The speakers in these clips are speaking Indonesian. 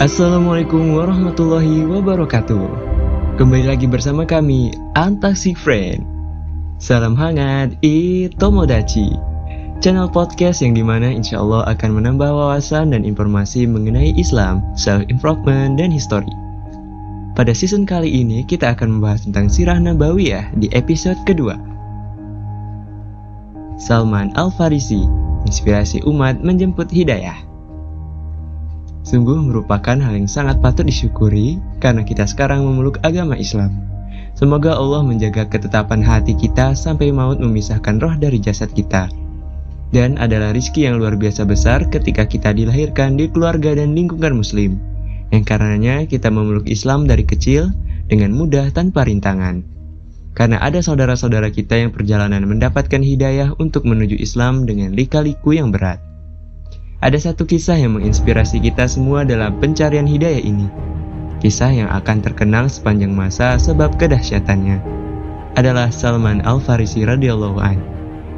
Assalamualaikum warahmatullahi wabarakatuh. Kembali lagi bersama kami, Antasik Friend. Salam hangat, Itomodachi. Channel podcast yang di mana insya Allah akan menambah wawasan dan informasi mengenai Islam, self-improvement, dan history. Pada season kali ini kita akan membahas tentang Sirah Nabawiyah di episode kedua. Salman Al-Farisi, inspirasi umat menjemput hidayah Sungguh merupakan hal yang sangat patut disyukuri karena kita sekarang memeluk agama Islam. Semoga Allah menjaga ketetapan hati kita sampai maut memisahkan roh dari jasad kita. Dan adalah rizki yang luar biasa besar ketika kita dilahirkan di keluarga dan lingkungan muslim. Yang karenanya kita memeluk Islam dari kecil dengan mudah tanpa rintangan. Karena ada saudara-saudara kita yang perjalanan mendapatkan hidayah untuk menuju Islam dengan lika-liku yang berat. Ada satu kisah yang menginspirasi kita semua dalam pencarian hidayah ini. Kisah yang akan terkenal sepanjang masa sebab kedahsyatannya adalah Salman Al-Farisi radhiyallahu an,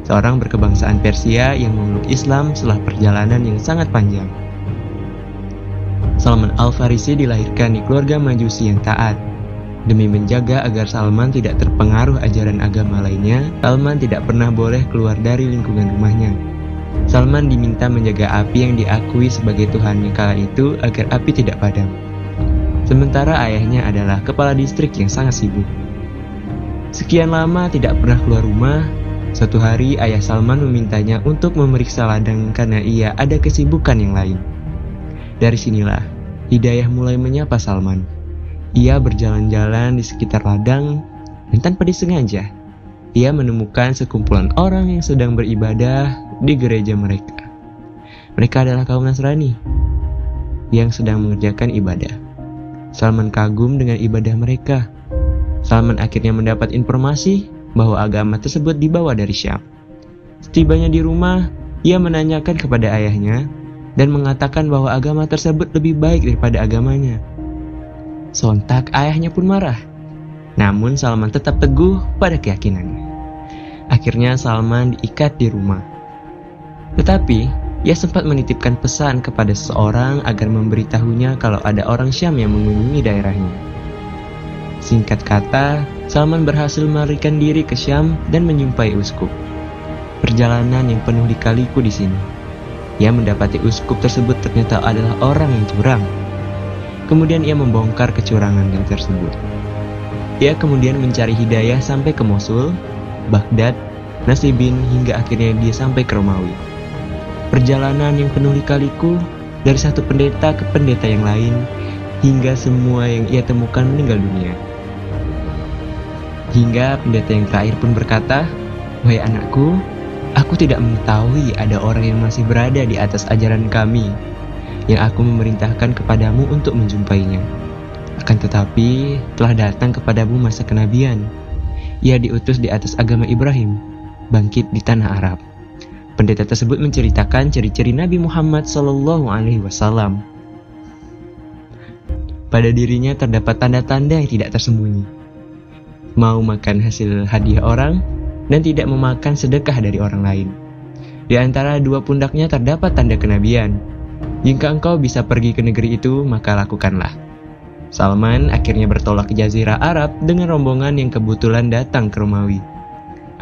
seorang berkebangsaan Persia yang memeluk Islam setelah perjalanan yang sangat panjang. Salman Al-Farisi dilahirkan di keluarga Majusi yang taat. Demi menjaga agar Salman tidak terpengaruh ajaran agama lainnya, Salman tidak pernah boleh keluar dari lingkungan rumahnya. Salman diminta menjaga api yang diakui sebagai Tuhannya kala itu agar api tidak padam. Sementara ayahnya adalah kepala distrik yang sangat sibuk. Sekian lama tidak pernah keluar rumah, suatu hari ayah Salman memintanya untuk memeriksa ladang karena ia ada kesibukan yang lain. Dari sinilah, Hidayah mulai menyapa Salman. Ia berjalan-jalan di sekitar ladang dan tanpa disengaja, ia menemukan sekumpulan orang yang sedang beribadah di gereja mereka. Mereka adalah kaum Nasrani yang sedang mengerjakan ibadah. Salman kagum dengan ibadah mereka. Salman akhirnya mendapat informasi bahwa agama tersebut dibawa dari Syam. Setibanya di rumah, ia menanyakan kepada ayahnya dan mengatakan bahwa agama tersebut lebih baik daripada agamanya. Sontak ayahnya pun marah. Namun Salman tetap teguh pada keyakinannya. Akhirnya Salman diikat di rumah. Tetapi, ia sempat menitipkan pesan kepada seseorang agar memberitahunya kalau ada orang Syam yang mengunjungi daerahnya. Singkat kata, Salman berhasil melarikan diri ke Syam dan menjumpai uskup. Perjalanan yang penuh dikaliku di sini. Ia mendapati uskup tersebut ternyata adalah orang yang curang. Kemudian ia membongkar kecurangan yang tersebut. Ia kemudian mencari hidayah sampai ke Mosul, Baghdad, Nasibin hingga akhirnya dia sampai ke Romawi. Perjalanan yang penuh lika-liku dari satu pendeta ke pendeta yang lain hingga semua yang ia temukan meninggal dunia. Hingga pendeta yang terakhir pun berkata, Wahai anakku, aku tidak mengetahui ada orang yang masih berada di atas ajaran kami yang aku memerintahkan kepadamu untuk menjumpainya. Akan tetapi, telah datang kepadamu masa kenabian. Ia diutus di atas agama Ibrahim, bangkit di tanah Arab. Pendeta tersebut menceritakan ciri-ciri Nabi Muhammad Shallallahu Alaihi Wasallam. Pada dirinya terdapat tanda-tanda yang tidak tersembunyi. Mau makan hasil hadiah orang dan tidak memakan sedekah dari orang lain. Di antara dua pundaknya terdapat tanda kenabian. Jika engkau bisa pergi ke negeri itu, maka lakukanlah. Salman akhirnya bertolak ke Jazirah Arab dengan rombongan yang kebetulan datang ke Romawi.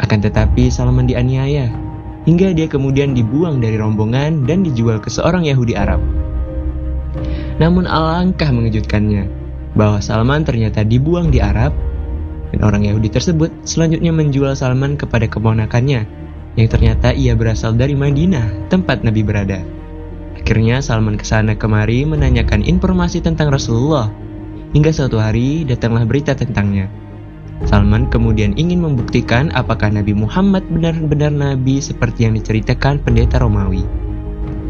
Akan tetapi Salman dianiaya hingga dia kemudian dibuang dari rombongan dan dijual ke seorang Yahudi Arab. Namun alangkah mengejutkannya bahwa Salman ternyata dibuang di Arab dan orang Yahudi tersebut selanjutnya menjual Salman kepada keponakannya yang ternyata ia berasal dari Madinah, tempat Nabi berada. Akhirnya Salman ke sana kemari menanyakan informasi tentang Rasulullah. Hingga suatu hari datanglah berita tentangnya. Salman kemudian ingin membuktikan apakah Nabi Muhammad benar-benar nabi seperti yang diceritakan pendeta Romawi.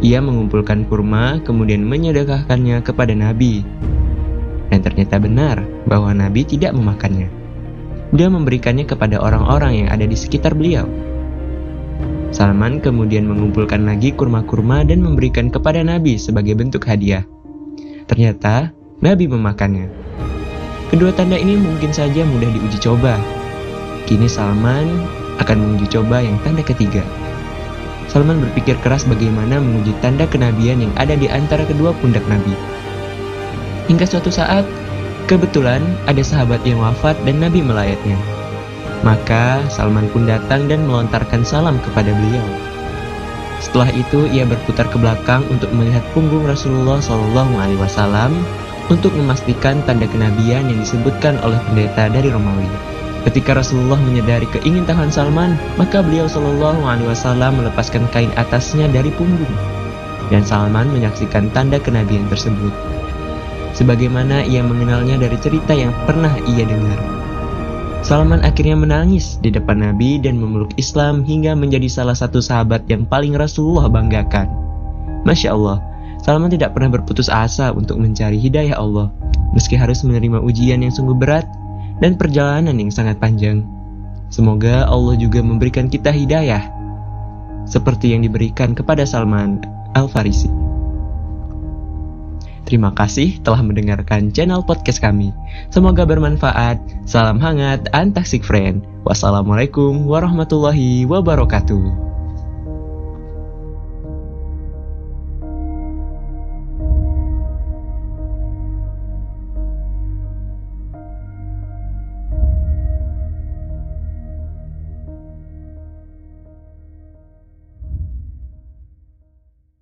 Ia mengumpulkan kurma kemudian menyedekahkannya kepada Nabi. Dan ternyata benar bahwa Nabi tidak memakannya. Dia memberikannya kepada orang-orang yang ada di sekitar beliau. Salman kemudian mengumpulkan lagi kurma-kurma dan memberikan kepada Nabi sebagai bentuk hadiah. Ternyata Nabi memakannya. Kedua tanda ini mungkin saja mudah diuji coba. Kini Salman akan menguji coba yang tanda ketiga. Salman berpikir keras bagaimana menguji tanda kenabian yang ada di antara kedua pundak Nabi. Hingga suatu saat, kebetulan ada sahabat yang wafat dan Nabi melayatnya. Maka Salman pun datang dan melontarkan salam kepada beliau. Setelah itu ia berputar ke belakang untuk melihat punggung Rasulullah Shallallahu Alaihi Wasallam untuk memastikan tanda kenabian yang disebutkan oleh pendeta dari Romawi. Ketika Rasulullah menyadari keingintahuan Salman, maka beliau Shallallahu Alaihi Wasallam melepaskan kain atasnya dari punggung, dan Salman menyaksikan tanda kenabian tersebut. Sebagaimana ia mengenalnya dari cerita yang pernah ia dengar. Salman akhirnya menangis di depan Nabi dan memeluk Islam hingga menjadi salah satu sahabat yang paling Rasulullah banggakan. Masya Allah, Salman tidak pernah berputus asa untuk mencari hidayah Allah, meski harus menerima ujian yang sungguh berat dan perjalanan yang sangat panjang. Semoga Allah juga memberikan kita hidayah, seperti yang diberikan kepada Salman Al-Farisi. Terima kasih telah mendengarkan channel podcast kami. Semoga bermanfaat. Salam hangat, antaksik friend. Wassalamualaikum warahmatullahi wabarakatuh.